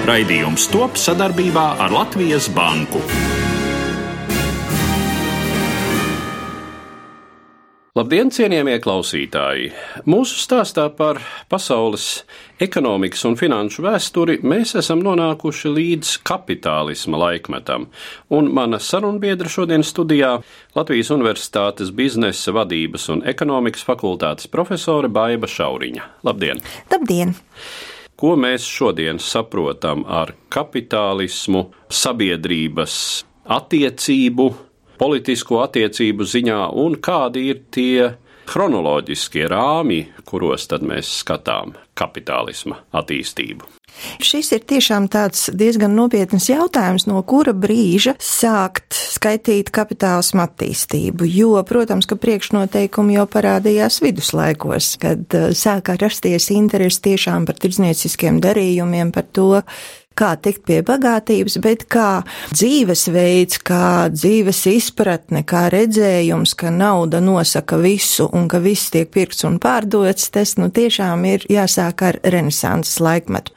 Raidījums top sadarbībā ar Latvijas Banku. Labdien, cienījamie klausītāji! Mūsu stāstā par pasaules ekonomikas un finanšu vēsturi mēs esam nonākuši līdz kapitālisma laikmetam, un mana sarunbiedra šodien studijā Latvijas Universitātes biznesa vadības un ekonomikas fakultātes profesore Baiva Šauriņa. Labdien! Labdien! Ko mēs šodien saprotam ar kapitālismu, sabiedrības attiecību, politisko attiecību ziņā un kādi ir tie chronoloģiskie rāmi, kuros tad mēs skatām kapitālisma attīstību. Šis ir tiešām tāds diezgan nopietns jautājums, no kura brīža sākt skaitīt kapitālismu attīstību, jo, protams, ka priekšnoteikumi jau parādījās viduslaikos, kad uh, sākā rasties interesi tiešām par tirdznieciskiem darījumiem, par to, kā tikt pie bagātības, bet kā dzīvesveids, kā dzīves izpratne, kā redzējums, ka nauda nosaka visu un ka viss tiek pirkts un pārdots, tas nu tiešām ir jāsāk ar renesanses laikmetu.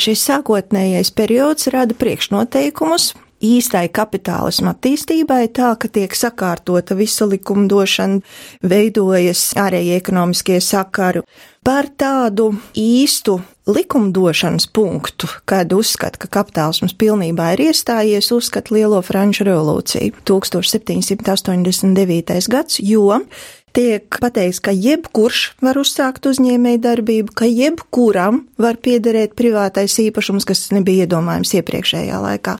Šis sākotnējais periods rada priekšnoteikumus, īstai kapitālisma attīstībai, tā ka tiek sakārtota visa likumdošana, veidojas ārējie ekonomiskie sakari. Par tādu īstu likumdošanas punktu, kad uzskata, ka kapitālisms pilnībā ir iestājies, uzskata Lielo Franču revolūciju 1789. gads, jo tiek pateikts, ka jebkurš var uzsākt uzņēmēju darbību, ka jebkuram var piederēt privātais īpašums, kas nebija iedomājams iepriekšējā laikā.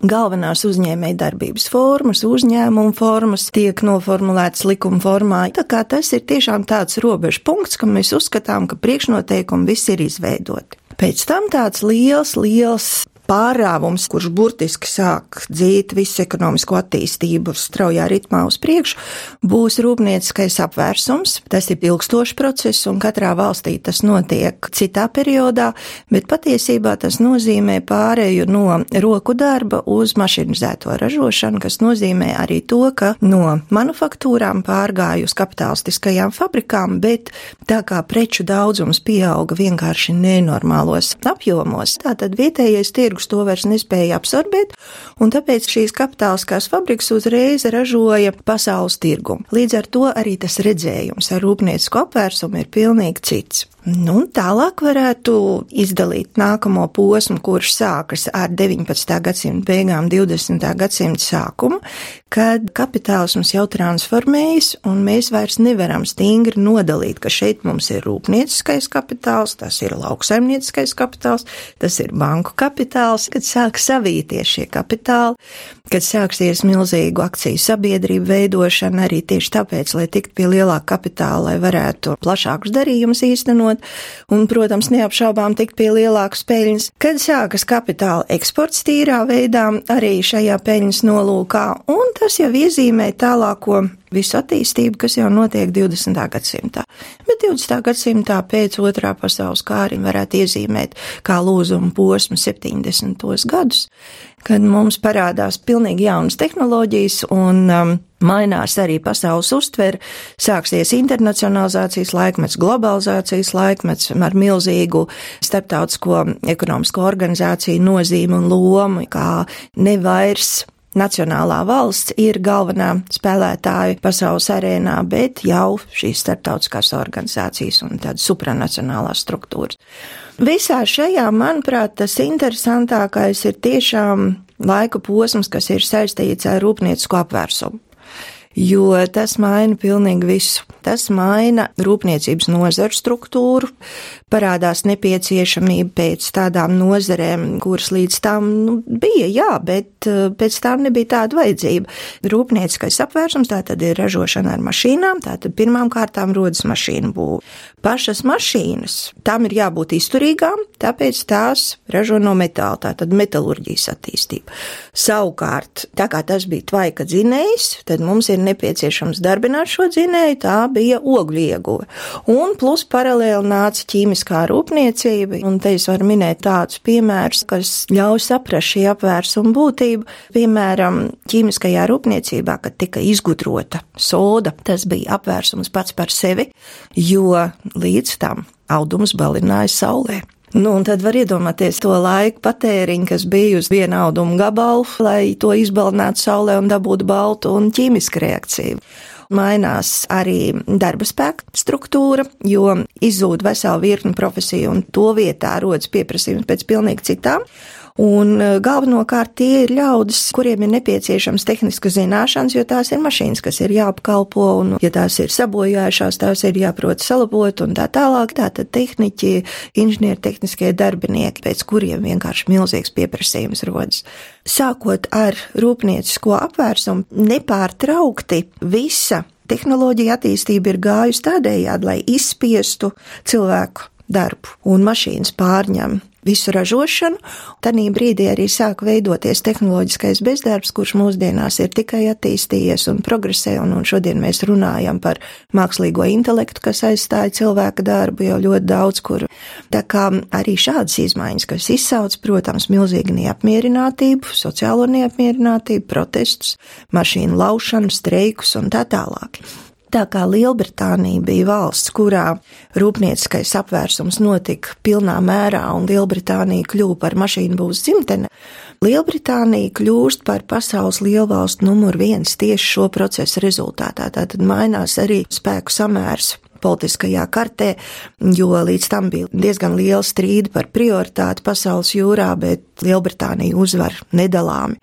Galvenās uzņēmēja darbības formas, uzņēmuma formas tiek noformulētas likuma formā. Tā kā tas ir tiešām tāds robežu punkts, ka mēs uzskatām, ka priekšnoteikumi visi ir izveidoti. Pēc tam tāds liels, liels pārāvums, kurš burtiski sāk dzīt visu ekonomisko attīstību straujā ritmā uz priekšu, būs rūpnieciskais apvērsums. Tas ir ilgstošs process, un katrā valstī tas notiek citā periodā, bet patiesībā tas nozīmē pārēju no roku darba uz mašinizēto ražošanu, kas nozīmē arī to, ka no manufaktūrām pārgāju uz kapitalistiskajām fabrikām, bet tā kā preču daudzums pieauga vienkārši nenormālos apjomos, tātad vietējais tirgus tirgus to vairs nespēja absorbēt, un tāpēc šīs kapitāliskās fabrikas uzreiz ražoja pasaules tirgumu. Līdz ar to arī tas redzējums ar rūpniecisku apvērsumu ir pilnīgi cits. Nu, tālāk varētu izdalīt nākamo posmu, kurš sākas ar 19. gadsimta beigām, 20. gadsimta sākumu, kad kapitālisms jau transformējas, un mēs vairs nevaram stingri nodalīt, ka šeit mums ir rūpnieciskais kapitāls, tas ir lauksaimnieciskais kapitāls, tas ir banku kapitāls, kad sāk savīties šie kapitāli, kad sāksies milzīgu akciju sabiedrību veidošana arī tieši tāpēc, lai tiktu pie lielāka kapitāla, lai varētu plašākus darījumus īstenot un, protams, neapšaubām tikt pie lielākas peļņas. Kad sākas kapitāla eksports tīrā veidā, arī šajā peļņas nolūkā, un tas jau iezīmē tālāko visu attīstību, kas jau notiek 20. gadsimtā. Bet 20. gadsimtā pēc otrā pasaules kāriņa varētu iezīmēt kā lūzuma posmu 70. gadus, kad mums parādās pilnīgi jaunas tehnoloģijas un um, mainās arī pasaules uztvere, sāksies internacionalizācijas laikmets, globalizācijas laikmets ar milzīgu starptautisko ekonomisko organizāciju nozīmi un lomu, kā nevairs Nacionālā valsts ir galvenā spēlētāja pasaules arēnā, bet jau šīs starptautiskās organizācijas un tādas supranacionālās struktūras. Visā šajā, manuprāt, tas interesantākais ir tiešām laika posms, kas ir saistīts ar rūpniecisku apvērsumu. jo tas maina pilnīgi visu. Tas maina rūpniecības nozaru struktūru, parādās nepieciešamība pēc tādām nozarēm, kuras līdz tam nu, bija, jā, bet eh, pēc tam nebija tāda vajadzība. Rūpnieciskais apvērsums tā tad ir ražošana ar mašīnām, tā tad pirmām kārtām rodas mašīnu būve. Pašas mašīnas, tām ir jābūt izturīgām, tāpēc tās ražo no metāla, tā tad metalurģijas attīstība. Savukārt, tā kā tas bija tvaika dzinējs, tad mums ir nepieciešams darbināt šo dzinēju, tā bija ogļu ieguve. Un plus paralēli nāca ķīmiskā rūpniecība, un te es varu minēt tādus piemērus, kas ļauj saprast šī apvērsuma būtību. Piemēram, ķīmiskajā rūpniecībā, kad tika izgudrota soda, tas bija apvērsums pats par sevi, jo līdz tam audums balināja saulē. Nu, un tad var iedomāties to laiku patēriņu, kas bija uz viena auduma gabalu, lai to izbalinātu saulē un dabūtu baltu un ķīmisku reakciju mainās arī darba spēka struktūra, jo izzūd vesela virkni profesiju un to vietā rodas pieprasījums pēc pilnīgi citām. Un e, galvenokārt tie ir ļaudis, kuriem ir nepieciešams tehniskas zināšanas, jo tās ir mašīnas, kas ir jāapkalpo, un ja tās ir sabojājušās, tās ir jāprot salabot un tā tālāk. Tātad tehniķi, inženiertehniskie darbinieki, pēc kuriem vienkārši milzīgs pieprasījums rodas. Sākot ar rūpniecisko apvērsumu, nepārtraukti visa tehnoloģija attīstība ir gājusi tādējādi, lai izspiestu cilvēku darbu, un mašīnas pārņem visu ražošanu. Tanī brīdī arī sāk veidoties tehnoloģiskais bezdarbs, kurš mūsdienās ir tikai attīstījies un progresē, un, un šodien mēs runājam par mākslīgo intelektu, kas aizstāja cilvēka darbu jau ļoti daudz kur. Tā kā arī šādas izmaiņas, kas izsauc, protams, milzīgu neapmierinātību, sociālo neapmierinātību, protestus, mašīnu laušanu, streikus un tā tālāk. Tā kā Lielbritānija bija valsts, kurā rūpnieciskais apvērsums notika pilnā mērā un Lielbritānija kļuva par mašīnu būvs dzimteni, Lielbritānija kļūst par pasaules lielvalstu numuru viens tieši šo procesu rezultātā. Tātad mainās arī spēku samērs politiskajā kartē, jo līdz tam bija diezgan liela strīda par prioritāti pasaules jūrā, bet Lielbritānija uzvar nedalāmi.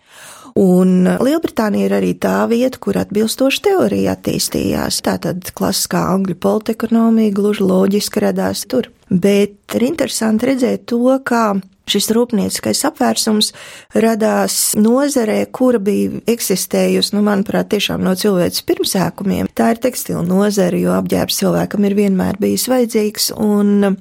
Un Lielbritānija ir arī tā vieta, kur atbilstoši teorija attīstījās. Tātad klasiskā angļu politekonomija gluži loģiski radās tur. Bet ir interesanti redzēt to, kā Šis rūpnieciskais apvērsums radās nozarē, kura bija eksistējusi, nu, manuprāt, tiešām no cilvēces pirmsākumiem. Tā ir tekstila nozare, jo apģērbs cilvēkam ir vienmēr bijis vajadzīgs, un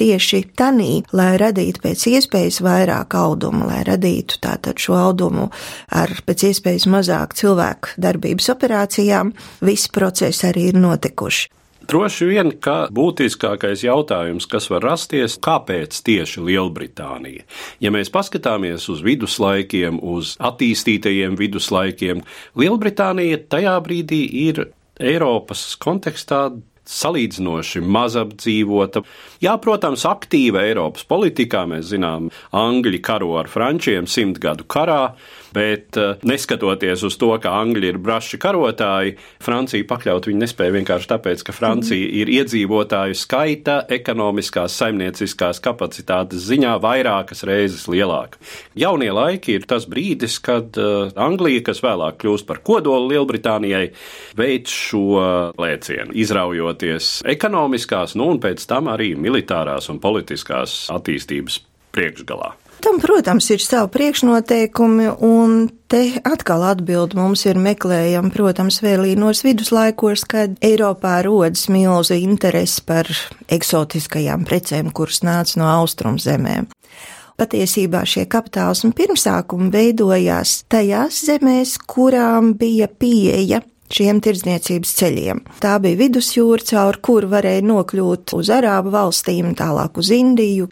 tieši tanī, lai radītu pēc iespējas vairāk audumu, lai radītu tātad šo audumu ar pēc iespējas mazāk cilvēku darbības operācijām, visi procesi arī ir notikuši. Droši vien, ka būtiskākais jautājums, kas var rasties, kāpēc tieši Lielbritānija? Ja mēs paskatāmies uz viduslaikiem, uz attīstītajiem viduslaikiem, Lielbritānija tajā brīdī ir Eiropas kontekstā salīdzinoši mazapdzīvota. Jā, protams, aktīva Eiropas politikā. Mēs zinām, Angļi karo ar Frančiem simt gadu karā bet eh, neskatoties uz to, ka Angļi ir braši karotāji, Francija pakļaut viņu nespēja vienkārši tāpēc, ka Francija mm. ir iedzīvotāju skaita, ekonomiskās, saimnieciskās kapacitātes ziņā vairākas reizes lielāka. Jaunie laiki ir tas brīdis, kad uh, Anglija, kas vēlāk kļūst par kodolu Lielbritānijai, veids šo lēcienu, izraujoties ekonomiskās, nu un pēc tam arī militārās un politiskās attīstības priekšgalā. Tam, protams, ir savi priekšnoteikumi, un te atkal atbild mums ir meklējama, protams, vēlīnos viduslaikos, kad Eiropā rodas milzu interesi par eksotiskajām precēm, kuras nāca no austrumzemēm. Patiesībā šie kapitālismu pirmsākumi veidojās tajās zemēs, kurām bija pieeja šiem tirdzniecības ceļiem. Tā bija vidusjūra, caur kuru varēja nokļūt uz Arābu valstīm, tālāk uz Indiju,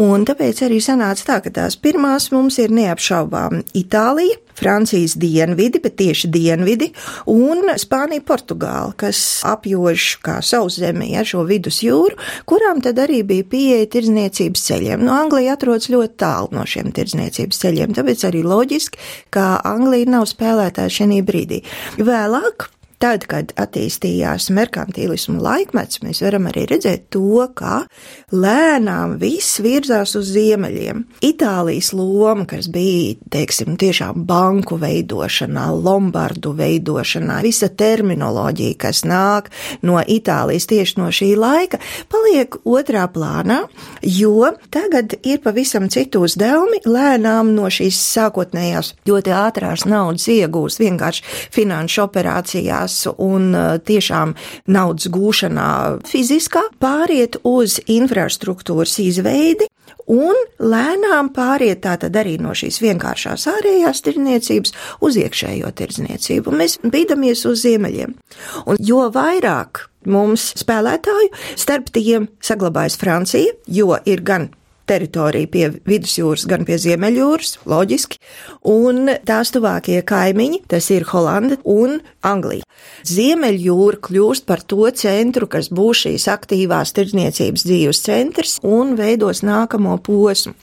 Un tāpēc arī sanāca tā, ka tās pirmās mums ir neapšaubām Itālija, Francijas dienvidi, bet tieši dienvidi, un Spānija, Portugāla, kas apjož kā savu zemi ar šo vidusjūru, kurām tad arī bija pieeja tirdzniecības ceļiem. No Anglija atrodas ļoti tālu no šiem tirdzniecības ceļiem, tāpēc arī loģiski, ka Anglija nav spēlētāja šajā brīdī. Vēlāk Tad, kad attīstījās merkantīlismu laikmets, mēs varam arī redzēt to, ka lēnām viss virzās uz ziemeļiem. Itālijas loma, kas bija, teiksim, tiešām banku veidošanā, lombardu veidošanā, visa terminoloģija, kas nāk no Itālijas tieši no šī laika, paliek otrā plānā, jo tagad ir pavisam citu uzdevumi lēnām no šīs sākotnējās ļoti ātrās naudas iegūst vienkārši finanšu operācijās un uh, tiešām naudas gūšanā fiziskā, pāriet uz infrastruktūras izveidi un lēnām pāriet tātad arī no šīs vienkāršās ārējās tirdzniecības uz iekšējo tirdzniecību. Mēs bīdamies uz ziemeļiem. Un jo vairāk mums spēlētāju, starp tiem saglabājas Francija, jo ir gan teritorija pie vidusjūras, gan pie ziemeļjūras, loģiski, un tās tuvākie kaimiņi, tas ir Holanda un Anglija. Ziemeļjūra kļūst par to centru, kas būs šīs aktīvās tirdzniecības dzīves centrs un veidos nākamo posmu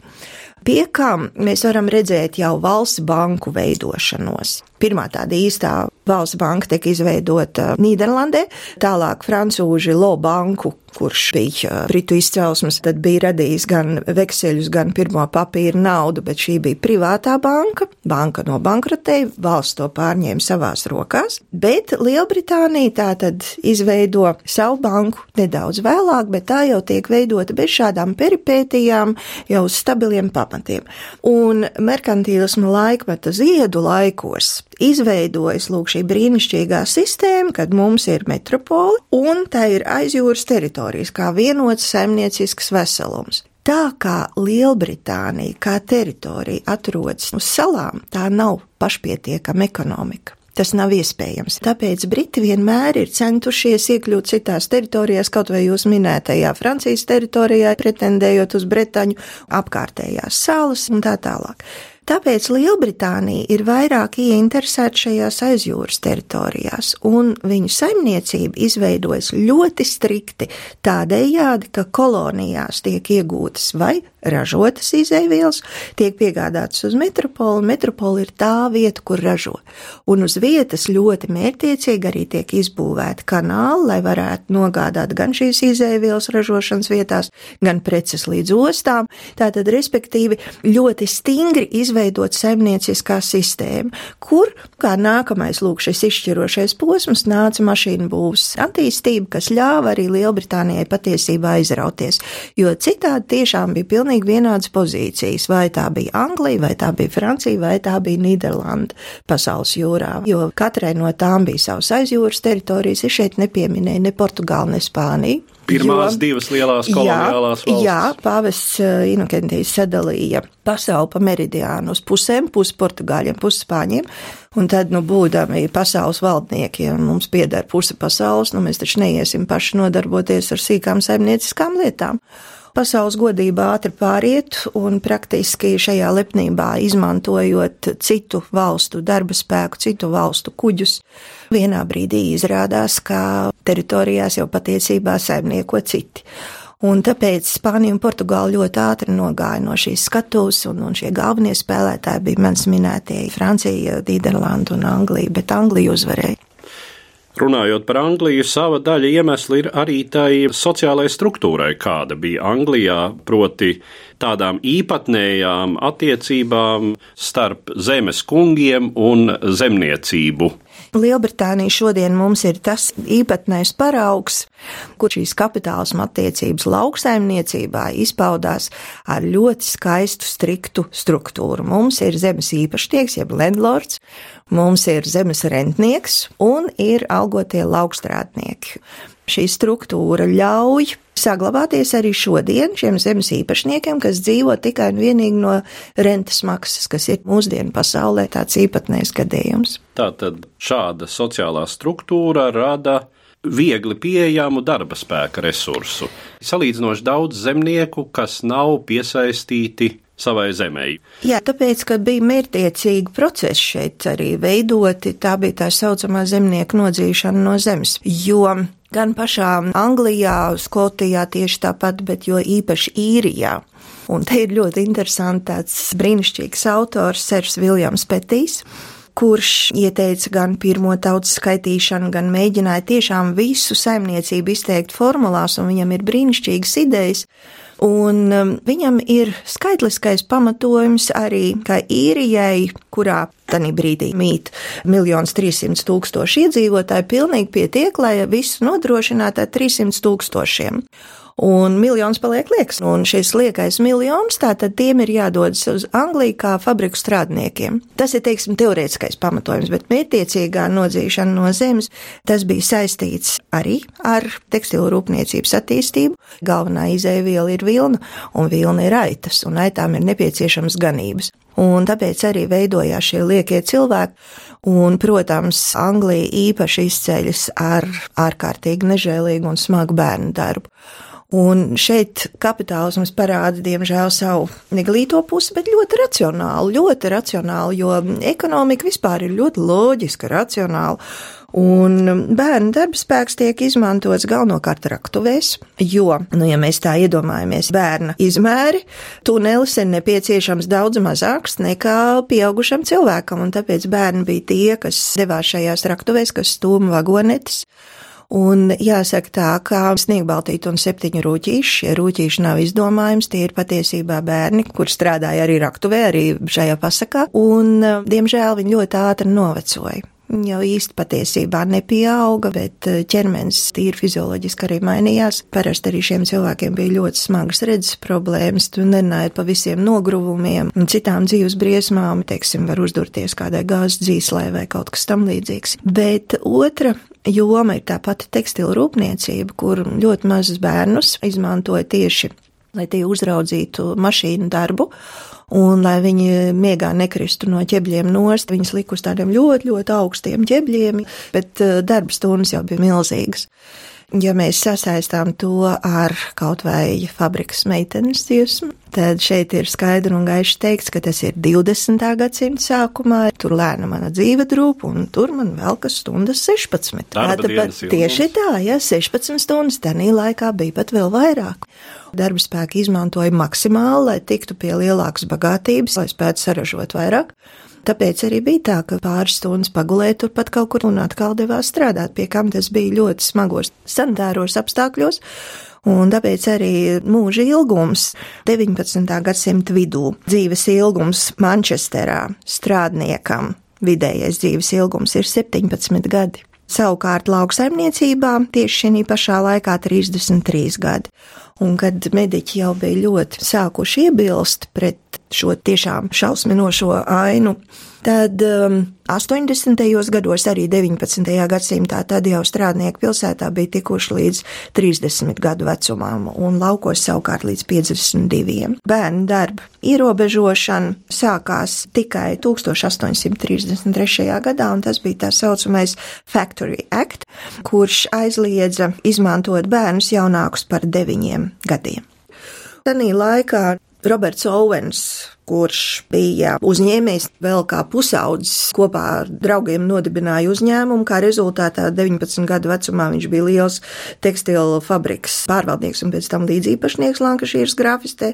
pie kam mēs varam redzēt jau valsts banku veidošanos. Pirmā tāda īstā valsts banka tika izveidota Nīderlandē, tālāk francūži Lo banku, kurš bija britu izcelsmes, tad bija radījis gan vekseļus, gan pirmo papīra naudu, bet šī bija privātā banka, banka no bankrotēja, valsts to pārņēma savās rokās, bet Lielbritānija tā tad izveido savu banku nedaudz vēlāk, bet tā jau tiek veidota bez šādām peripētijām, jau uz stabiliem pamatiem. Un merkantīlismu laikmeta ziedu laikos izveidojas lūk šī brīnišķīgā sistēma, kad mums ir metropoli un tā ir aizjūras teritorijas kā vienots saimniecisks veselums. Tā kā Lielbritānija kā teritorija atrodas uz salām, tā nav pašpietiekama ekonomika. Tas nav iespējams. Tāpēc Briti vienmēr ir centušies iekļūt citās teritorijās, kaut vai jūs minētajā Francijas teritorijā, pretendējot uz Bretaņu apkārtējās salas un tā tālāk. Tāpēc Lielbritānija ir vairāk ieinteresēta šajās aizjūras teritorijās, un viņu saimniecība izveidojas ļoti strikti tādējādi, ka kolonijās tiek iegūtas vai ražotas izēvielas, tiek piegādātas uz metropoli, un metropola ir tā vieta, kur ražo. Un uz vietas ļoti mērtiecīgi arī tiek izbūvēti kanāli, lai varētu nogādāt gan šīs izēvielas ražošanas vietās, gan preces līdz ostām. Tātad, respektīvi, ļoti stingri izvēlēties izveidot saimnieciskā sistēma, kur kā nākamais lūk šis izšķirošais posms nāca mašīnu būvs attīstība, kas ļāva arī Lielbritānijai patiesībā aizrauties, jo citādi tiešām bija pilnīgi vienādas pozīcijas, vai tā bija Anglija, vai tā bija Francija, vai tā bija Nīderlanda pasaules jūrā, jo katrai no tām bija savas aizjūras teritorijas, es šeit nepieminēju ne Portugālu, ne Spāniju. Pirmās jo, divas lielās koloniālās jā, valstis. Jā, pāvests eh, Inokentijs sadalīja pasauli pa meridiānu uz pusēm, pusi portugāļiem, pusi spāņiem, un tad, nu, būdami pasaules valdniekiem, mums pieder puse pasaules, nu, mēs taču neiesim paši nodarboties ar sīkām saimnieciskām lietām pasaules godība ātri pāriet un praktiski šajā lepnībā izmantojot citu valstu darba spēku, citu valstu kuģus. Vienā brīdī izrādās, ka teritorijās jau patiesībā saimnieko citi. Un tāpēc Spānija un Portugāla ļoti ātri nogāja no šīs skatuves, un, un šie galvenie spēlētāji bija mans minētie Francija, Nīderlanda un Anglija, bet Anglija uzvarēja. Runājot par Angliju, sava daļa iemesla ir arī tai sociālajai struktūrai, kāda bija Anglijā, proti tādām īpatnējām attiecībām starp zemes kungiem un zemniecību. Lielbritānija šodien mums ir tas īpatnējs paraugs, kur šīs kapitālisma attiecības lauksaimniecībā izpaudās ar ļoti skaistu, striktu struktūru. Mums ir zemes īpašnieks, jeb landlords, Mums ir zemes rentnieks un ir algotie laukstrādnieki. Šī struktūra ļauj saglabāties arī šodien šiem zemes īpašniekiem, kas dzīvo tikai un vienīgi no rentas maksas, kas ir mūsdienu pasaulē tāds īpatnējs gadījums. Tātad šāda sociālā struktūra rada viegli pieejamu darba spēka resursu. Salīdzinoši daudz zemnieku, kas nav piesaistīti savai zemē. Jā, tāpēc, ka bija mērķiecīgi procesi šeit arī veidoti, tā bija tā saucamā zemnieku nodzīšana no zemes, jo gan pašā Anglijā, Skotijā tieši tāpat, bet jo īpaši īrijā. Un te ir ļoti interesants tāds brīnišķīgs autors, Sers Viljams Petīs, kurš ieteica gan pirmo tautas skaitīšanu, gan mēģināja tiešām visu saimniecību izteikt formulās, un viņam ir brīnišķīgas idejas. Un um, viņam ir skaitliskais pamatojums arī, ka īrijai, kurā tajā brīdī mīt 1 300 tūkstoši iedzīvotāji, pilnīgi pietiek, lai visu nodrošinātu ar 300 tūkstošiem un miljons paliek liekas. Un šis liekais miljons, tātad tiem ir jādodas uz Angliju kā fabriku strādniekiem. Tas ir, teiksim, teorētiskais pamatojums, bet mērķtiecīgā nodzīšana no zemes, tas bija saistīts arī ar tekstilu rūpniecības attīstību. Galvenā izēviela ir vilna, un vilna ir aitas, un aitām ir nepieciešams ganības. Un tāpēc arī veidojās šie liekie cilvēki. Un, protams, Anglija īpaši izceļas ar ārkārtīgi nežēlīgu un smagu bērnu darbu. Un šeit kapitālisms parāda, diemžēl, savu neglīto pusi, bet ļoti racionālu, ļoti racionālu, jo ekonomika vispār ir ļoti loģiska, racionāla. Un bērnu darbspēks tiek izmantots galvenokārt raktuvēs, jo, nu, ja mēs tā iedomājamies bērna izmēri, tunelis ir nepieciešams daudz mazāks nekā pieaugušam cilvēkam, un tāpēc bērni bija tie, kas devās šajās raktuvēs, kas stūma vagonetes. Un jāsaka tā, ka sniegbaltīti un septiņu rūtīši, šie rūtīši nav izdomājums, tie ir patiesībā bērni, kur strādāja arī raktuvē, arī šajā pasakā, un, diemžēl, viņi ļoti ātri novecoja jau īsti patiesībā nepieauga, bet ķermenis tīri fizioloģiski arī mainījās. Parasti arī šiem cilvēkiem bija ļoti smagas redzes problēmas, tu nerunājot pa visiem nogruvumiem un citām dzīves briesmām, teiksim, var uzdurties kādai gāzes dzīslē vai kaut kas tam līdzīgs. Bet otra joma ir tā pati tekstilu rūpniecība, kur ļoti mazus bērnus izmantoja tieši, lai tie uzraudzītu mašīnu darbu. Un, lai viņi miegā nekristu no ķēbļiem nost, viņas liku uz tādiem ļoti, ļoti augstiem ķēbļiem, bet eh, darba stundas jau bija milzīgas. Ja mēs sasaistām to ar kaut vai fabrikas meitenes dziesmu, tad šeit ir skaidri un gaiši teikts, ka tas ir 20. gadsimta sākumā, tur lēna mana dzīve drūp, un tur man vēl kas stundas 16. Tāda pat tieši tā, ja 16 stundas, tanī laikā bija pat vēl vairāk. Darba spēku izmantoja maksimāli, lai tiktu pie lielākas bagātības, lai spētu saražot vairāk. Tāpēc arī bija tā, ka pāris stundas pagulēja turpat kaut kur un atkal devās strādāt, pie kam tas bija ļoti smagos sanitāros apstākļos. Un tāpēc arī mūža ilgums 19. gadsimta vidū, dzīves ilgums Manchesterā strādniekam, vidējais dzīves ilgums ir 17 gadi. Savukārt lauksaimniecībā tieši šī pašā laikā 33 gadi. Un kad mediķi jau bija ļoti sākuši iebilst pret šo tiešām šausminošo ainu, tad um, 80. gados, arī 19. gadsimtā, tad jau strādnieki pilsētā bija tikuši līdz 30 gadu vecumam, un laukos savukārt līdz 52. Bērnu darba ierobežošana sākās tikai 1833. gadā, un tas bija tā saucamais Factory Act, kurš aizliedza izmantot bērnus jaunākus par deviņiem gadiem. Tanī laikā Roberts Owens, kurš bija uzņēmējs vēl kā pusaudzis, kopā ar draugiem nodibināja uzņēmumu. Kā rezultātā 19 gadu vecumā viņš bija liels tekstilu fabrikas pārvaldnieks un pēc tam līdzīpašnieks Lankašīras grafistē.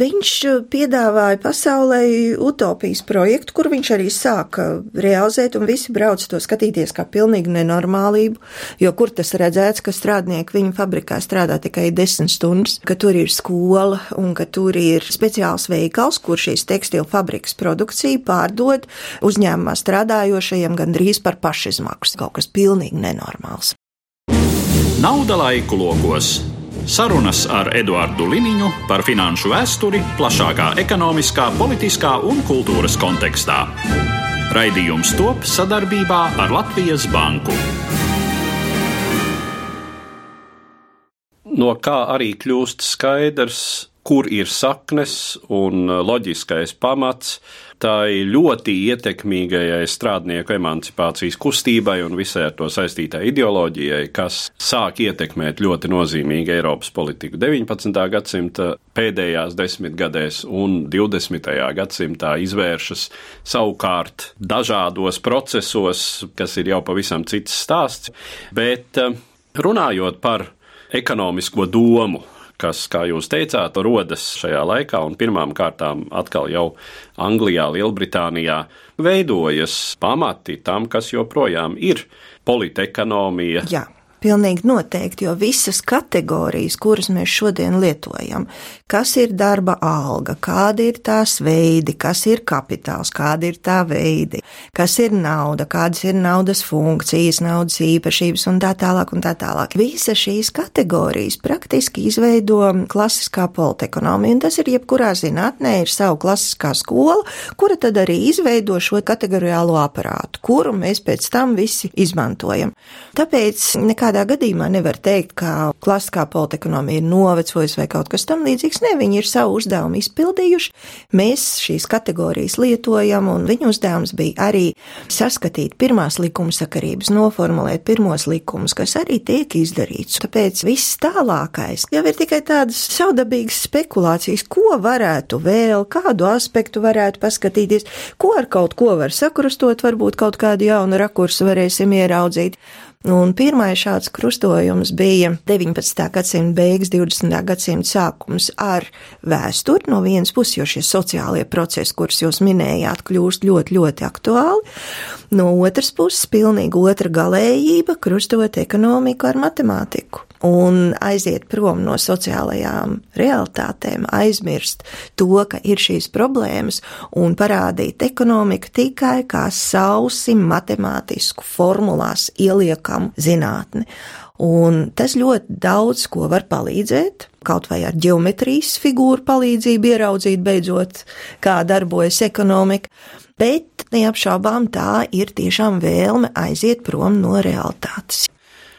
Viņš piedāvāja pasaulē utopijas projektu, kur viņš arī sāka realizēt, un visi brauc to skatīties kā pilnīgi nenormālību, jo kur tas redzēts, ka strādnieki viņa fabrikā strādā tikai 10 stundas, ka tur ir skola un ka tur ir speciāls veikals, kur šīs tekstilu fabrikas produkciju pārdod uzņēmumā strādājošajiem gandrīz par pašizmaksu. Kaut kas pilnīgi nenormāls. Nauda laiku logos. Sarunas ar Eduardu Liniņu par finanšu vēsturi plašākā ekonomiskā, politiskā un kultūras kontekstā. Raidījums top sadarbībā ar Latvijas Banku. No kā arī kļūst skaidrs, kur ir saknes un uh, loģiskais pamats tai ļoti ietekmīgajai strādnieku emancipācijas kustībai un visai ar to saistītai ideoloģijai, kas sāk ietekmēt ļoti nozīmīgi Eiropas politiku 19. gadsimta pēdējās desmitgadēs un 20. gadsimtā izvēršas savukārt dažādos procesos, kas ir jau pavisam cits stāsts. Bet uh, runājot par ekonomisko domu, kas, kā jūs teicāt, rodas šajā laikā, un pirmām kārtām atkal jau Anglijā, Lielbritānijā, veidojas pamati tam, kas joprojām ir politekonomija. Jā. Pilnīgi noteikti, jo visas kategorijas, kuras mēs šodien lietojam, kas ir darba alga, kādi ir tās veidi, kas ir kapitāls, kādi ir tā veidi, kas ir nauda, kādas ir naudas funkcijas, naudas īpašības un tā tālāk un tā tālāk. Visas šīs kategorijas praktiski izveido klasiskā politekonomija, un tas ir jebkurā zinātnē ir savu klasiskā skola, kura tad arī izveido šo kategoriālo aparātu, kuru mēs pēc tam visi izmantojam. Tāpēc nekā nekādā gadījumā nevar teikt, ka klasiskā politekonomija ir novecojusi vai kaut kas tam līdzīgs. Ne, viņi ir savu uzdevumu izpildījuši. Mēs šīs kategorijas lietojam, un viņu uzdevums bija arī saskatīt pirmās likuma sakarības, noformulēt pirmos likumus, kas arī tiek izdarīts. Tāpēc viss tālākais jau ir tikai tādas saudabīgas spekulācijas, ko varētu vēl, kādu aspektu varētu paskatīties, ko ar kaut ko var sakrustot, varbūt kaut kādu jaunu rakursu varēsim ieraudzīt. Un pirmais šāds krustojums bija 19. gadsimta beigas, 20. gadsimta sākums ar vēsturi no vienas puses, jo šie sociālie procesi, kurus jūs minējāt, kļūst ļoti, ļoti aktuāli. No otras puses, pilnīgi otra galējība, krustot ekonomiku ar matemātiku un aiziet prom no sociālajām realitātēm, aizmirst to, ka ir šīs problēmas un parādīt ekonomiku tikai kā sausi matemātisku formulās ieliekam zinātni. Un tas ļoti daudz ko var palīdzēt, kaut vai ar geometrijas figūru palīdzību ieraudzīt beidzot, kā darbojas ekonomika, bet neapšaubām tā ir tiešām vēlme aiziet prom no realitātes.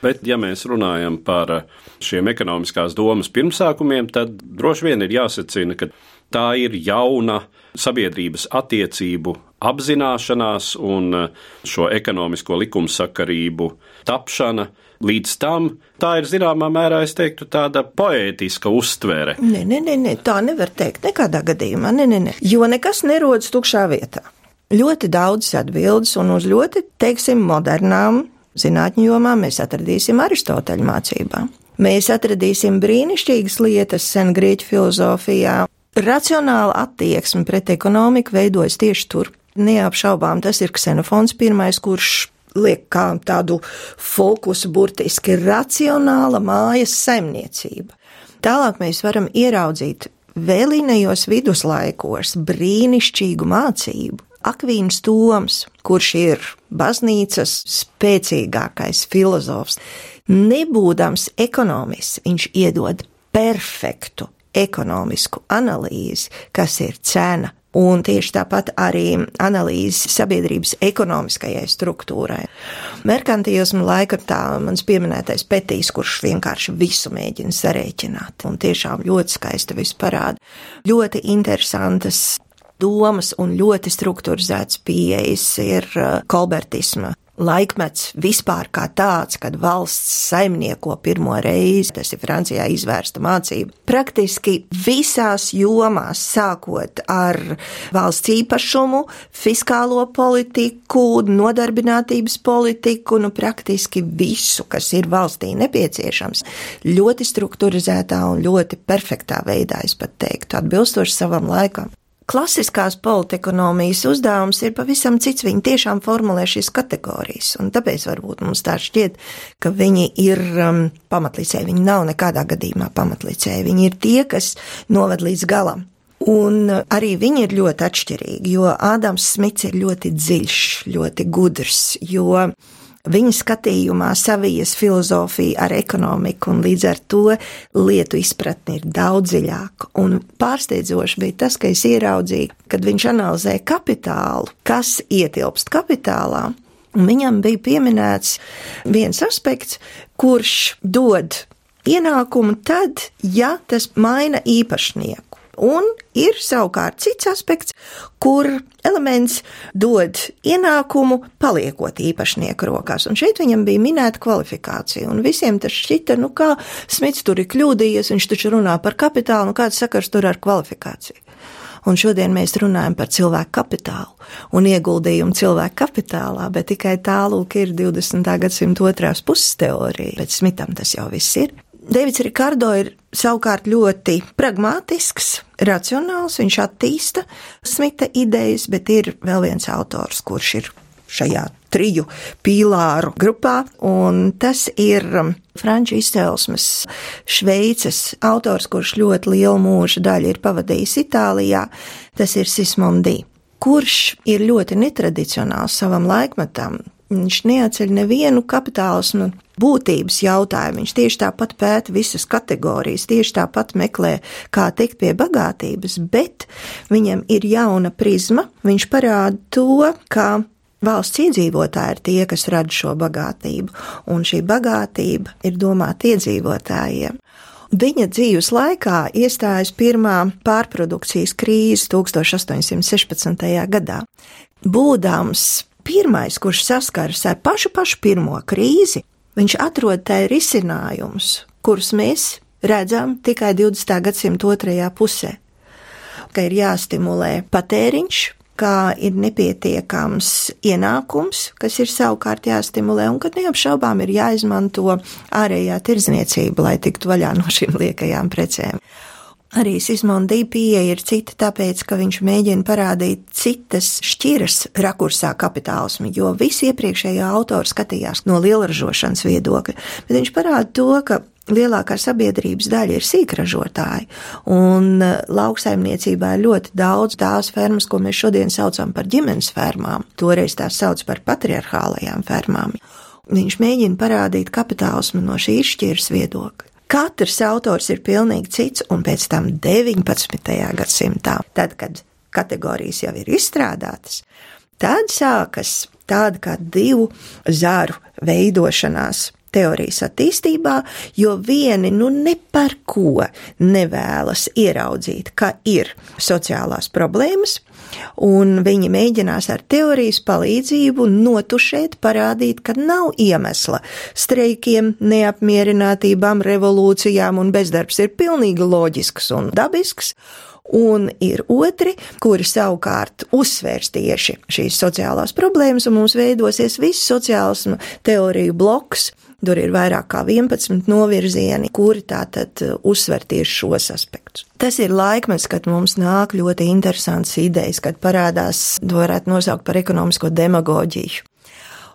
Bet, ja mēs runājam par šiem ekonomiskās domas pirmsākumiem, tad droši vien ir jāsacina, ka tā ir jauna sabiedrības attiecību apzināšanās un šo ekonomisko likumsakarību tapšana. Līdz tam tā ir zināmā mērā, es teiktu, tāda poētiska uztvere. Nē, nē, nē, nē tā nevar teikt nekādā gadījumā, nē, nē, nē. jo nekas nerodas tukšā vietā. Ļoti daudz atbildes un uz ļoti, teiksim, modernām Zinātņu jomā mēs atradīsim Aristoteļa mācībā. Mēs atradīsim brīnišķīgas lietas sengrieķu filozofijā. Racionāla attieksme pret ekonomiku veidojas tieši tur. Neapšaubām tas ir ksenofons pirmais, kurš liek kā tādu fokusu burtiski racionāla mājas saimniecība. Tālāk mēs varam ieraudzīt vēlīnajos viduslaikos brīnišķīgu mācību, Akvīns Toms, kurš ir baznīcas spēcīgākais filozofs, nebūdams ekonomists, viņš iedod perfektu ekonomisku analīzi, kas ir cena. Un tieši tāpat arī analīze sabiedrības ekonomiskajai struktūrai. Merkantīlismu laika tā mans pieminētais Petīs, kurš vienkārši visu mēģina sarēķināt, un tiešām ļoti skaisti visu parāda. Ļoti interesantas domas un ļoti strukturizēts pieejas ir uh, kolbertisma laikmets vispār kā tāds, kad valsts saimnieko pirmo reizi, tas ir Francijā izvērsta mācība, praktiski visās jomās, sākot ar valsts īpašumu, fiskālo politiku, nodarbinātības politiku, nu praktiski visu, kas ir valstī nepieciešams, ļoti strukturizētā un ļoti perfektā veidā, es pat teiktu, atbilstoši savam laikam. Klasiskās politekonomijas uzdevums ir pavisam cits. Viņi tiešām formulē šīs kategorijas, un tāpēc varbūt mums tā šķiet, ka viņi ir um, pamatlicēji. Viņi nav nekādā gadījumā pamatlicēji. Viņi ir tie, kas noved līdz galam. Un arī viņi ir ļoti atšķirīgi, jo Ādams Smits ir ļoti dziļš, ļoti gudrs, jo Viņa skatījumā savijas filozofija ar ekonomiku, un līdz ar to lietu izpratne ir daudz dziļāka. Un pārsteidzoši bija tas, ka es ieraudzīju, kad viņš analizē kapitālu, kas ietilpst kapitālā. Viņam bija pieminēts viens aspekts, kurš dod ienākumu tad, ja tas maina īpašnieku. Un ir savukārt cits aspekts, kur elements dod ienākumu, paliekot īpašnieku rokās. Un šeit viņam bija minēta kvalifikācija. Un visiem tas šķita, nu kā Smits tur ir kļūdījies, viņš taču runā par kapitālu, nu kāds sakars tur ar kvalifikāciju. Un šodien mēs runājam par cilvēku kapitālu un ieguldījumu cilvēku kapitālā, bet tikai tālūk ir 20. gadsimta otrās puses teorija. Bet Smitam tas jau viss ir. Deivids Rikārdo ir savukārt ļoti pragmatisks, racionāls, viņš attīsta Smita idejas, bet ir vēl viens autors, kurš ir šajā triju pīlāru grupā, un tas ir um, franču izcelsmes Šveices autors, kurš ļoti lielu mūža daļu ir pavadījis Itālijā, tas ir Sismondi, kurš ir ļoti netradicionāls savam laikmetam. Viņš neatceļ nevienu kapitālismu būtības jautājumu. Viņš tieši tāpat pēta visas kategorijas, tieši tāpat meklē, kā tikt pie bagātības, bet viņam ir jauna prizma. Viņš parāda to, ka Valsts iedzīvotāji ir tie, kas rada šo bagātību, un šī bagātība ir domāta iedzīvotājiem. Viņa dzīves laikā iestājas pirmā pārprodukcijas krīze 1816. gadā. Būdams pirmais, kurš saskaras ar pašu pašu pirmo krīzi, viņš atrod tai risinājumus, kurus mēs redzam tikai 20. gadsimta otrajā pusē. Ka ir jāstimulē patēriņš, ka ir nepietiekams ienākums, kas ir savukārt jāstimulē, un ka neapšaubām ir jāizmanto ārējā tirdzniecība, lai tiktu vaļā no šīm liekajām precēm. Arī Sismonda pieeja ir cita, tāpēc, ka viņš mēģina parādīt citas šķiras rakursā kapitālismu, jo visi iepriekšējā autori skatījās no lielražošanas viedokļa, bet viņš parāda to, ka lielākā sabiedrības daļa ir sīkražotāji, un e, lauksaimniecībā ir ļoti daudz tās fermas, ko mēs šodien saucam par ģimenes fermām, toreiz tās sauc par patriarchālajām fermām. Viņš mēģina parādīt kapitālismu no šī izšķiras viedokļa. Katrs autors ir pilnīgi cits, un pēc tam 19. gadsimtā, tad, kad kategorijas jau ir izstrādātas, tad sākas tāda kā divu zaru veidošanās teorijas attīstībā, jo vieni nu ne par ko nevēlas ieraudzīt, ka ir sociālās problēmas, un viņi mēģinās ar teorijas palīdzību notušēt, parādīt, ka nav iemesla streikiem, neapmierinātībām, revolūcijām, un bezdarbs ir pilnīgi loģisks un dabisks. Un ir otri, kuri savukārt uzsvērs tieši šīs sociālās problēmas, un mums veidosies viss sociālismu teoriju bloks, Tur ir vairāk kā 11 novirzieni, kuri tātad uh, uzsver tieši šos aspektus. Tas ir laikmets, kad mums nāk ļoti interesants idejas, kad parādās, to varētu nosaukt par ekonomisko demagoģiju.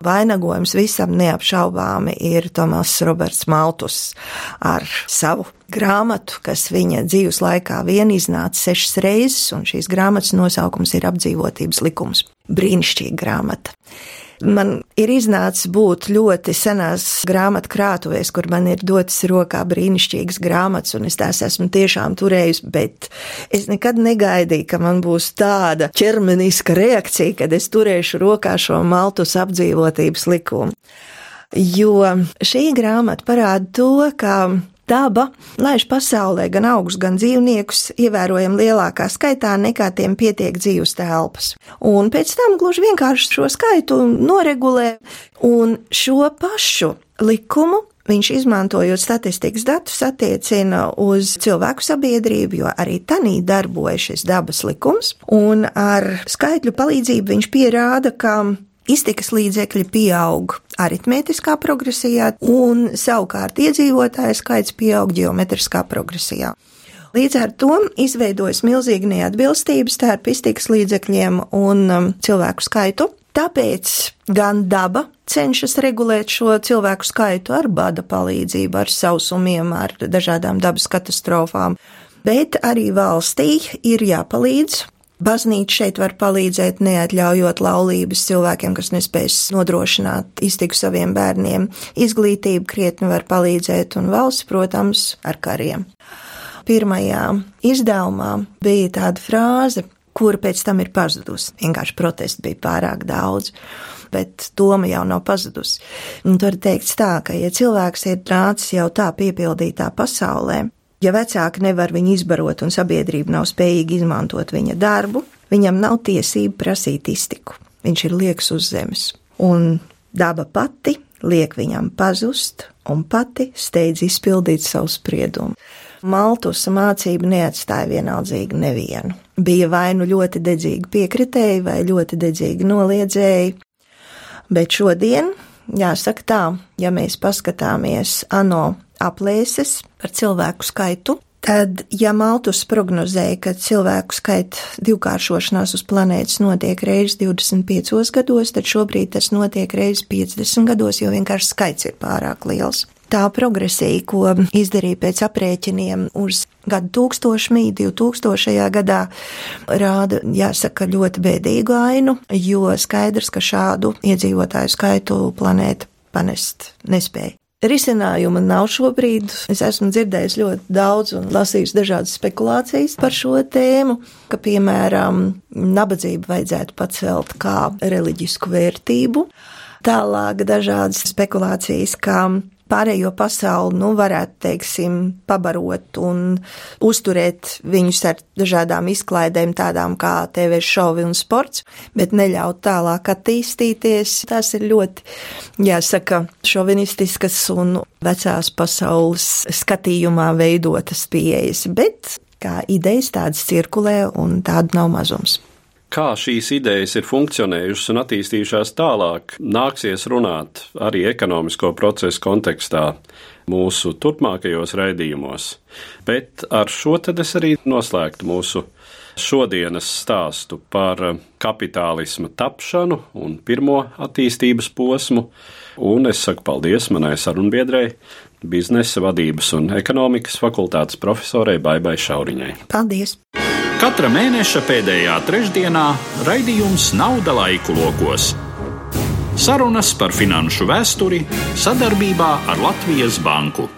Vainagojums visam neapšaubāmi ir Tomas Roberts Maltus ar savu grāmatu, kas viņa dzīves laikā vien iznāca sešas reizes, un šīs grāmatas nosaukums ir apdzīvotības likums. Brīnišķīga grāmata. Man ir iznācis būt ļoti senās grāmatu krātuvēs, kur man ir dotas rokā brīnišķīgas grāmatas, un es tās esmu tiešām turējusi, bet es nekad negaidīju, ka man būs tāda ķermeniska reakcija, kad es turēšu rokā šo maltus apdzīvotības likumu. Jo šī grāmata parāda to, ka Daba laiž pasaulē gan augus, gan dzīvniekus ievērojami lielākā skaitā nekā tiem pietiek dzīves telpas. Un pēc tam gluži vienkārši šo skaitu noregulē un šo pašu likumu viņš izmantojot statistikas datus attiecina uz cilvēku sabiedrību, jo arī tanī darbojas šis dabas likums, un ar skaitļu palīdzību viņš pierāda, ka iztikas līdzekļi pieaug aritmētiskā progresijā, un savukārt iedzīvotāju skaits pieaug geometriskā progresijā. Līdz ar to izveidojas milzīga neatbilstība starp iztikas līdzekļiem un um, cilvēku skaitu. Tāpēc gan daba cenšas regulēt šo cilvēku skaitu ar bada palīdzību, ar sausumiem, ar dažādām dabas katastrofām, bet arī valstī ir jāpalīdz Baznīca šeit var palīdzēt, neatļaujot laulības cilvēkiem, kas nespēs nodrošināt iztiku saviem bērniem. Izglītība krietni var palīdzēt, un valsts, protams, ar kariem. Pirmajā izdevumā bija tāda frāze, kura pēc tam ir pazudusi. Vienkārši protestu bija pārāk daudz, bet doma jau nav pazudusi. Un tur teikts tā, ka, ja cilvēks ir nācis jau tā piepildītā pasaulē, Ja vecāki nevar viņu izbarot un sabiedrība nav spējīga izmantot viņa darbu, viņam nav tiesība prasīt iztiku. Viņš ir lieks uz zemes. Un daba pati liek viņam pazust un pati steidz izpildīt savu spriedumu. Maltusa mācība neatstāja vienaldzīgi nevienu. Bija vai nu ļoti dedzīgi piekritēji, vai ļoti dedzīgi noliedzēji, bet šodien, jāsaka tā, ja mēs paskatāmies ANO aplēses, par cilvēku skaitu. Tad, ja Maltus prognozēja, ka cilvēku skaita divkāršošanās uz planētas notiek reizes 25 gados, tad šobrīd tas notiek reizes 50 gados, jo vienkārši skaits ir pārāk liels. Tā progresija, ko izdarīja pēc aprēķiniem uz gadu tūkstošmī, 2000. gadā, rāda, jāsaka, ļoti bēdīgu ainu, jo skaidrs, ka šādu iedzīvotāju skaitu planēta panest nespēja. Risinājuma nav šobrīd. Es esmu dzirdējis ļoti daudz un lasījis dažādas spekulācijas par šo tēmu, ka, piemēram, nabadzību vajadzētu pacelt kā reliģisku vērtību. Tālāk dažādas spekulācijas, kā pārējo pasauli, nu, varētu, teiksim, pabarot un uzturēt viņus ar dažādām izklaidēm, tādām kā TV šovi un sports, bet neļaut tālāk attīstīties. Tas ir ļoti, jāsaka, šovinistiskas un vecās pasaules skatījumā veidotas pieejas, bet kā idejas tādas cirkulē un tādu nav mazums kā šīs idejas ir funkcionējušas un attīstījušās tālāk, nāksies runāt arī ekonomisko procesu kontekstā mūsu turpmākajos raidījumos. Bet ar šo tad es arī noslēgtu mūsu šodienas stāstu par kapitālisma tapšanu un pirmo attīstības posmu. Un es saku paldies manai sarunbiedrei, biznesa vadības un ekonomikas fakultātes profesorai Baibai Šauriņai. Paldies! Katra mēneša pēdējā trešdienā raidījums Nauda laiku lokos. Sarunas par finanšu vēsturi sadarbībā ar Latvijas Banku.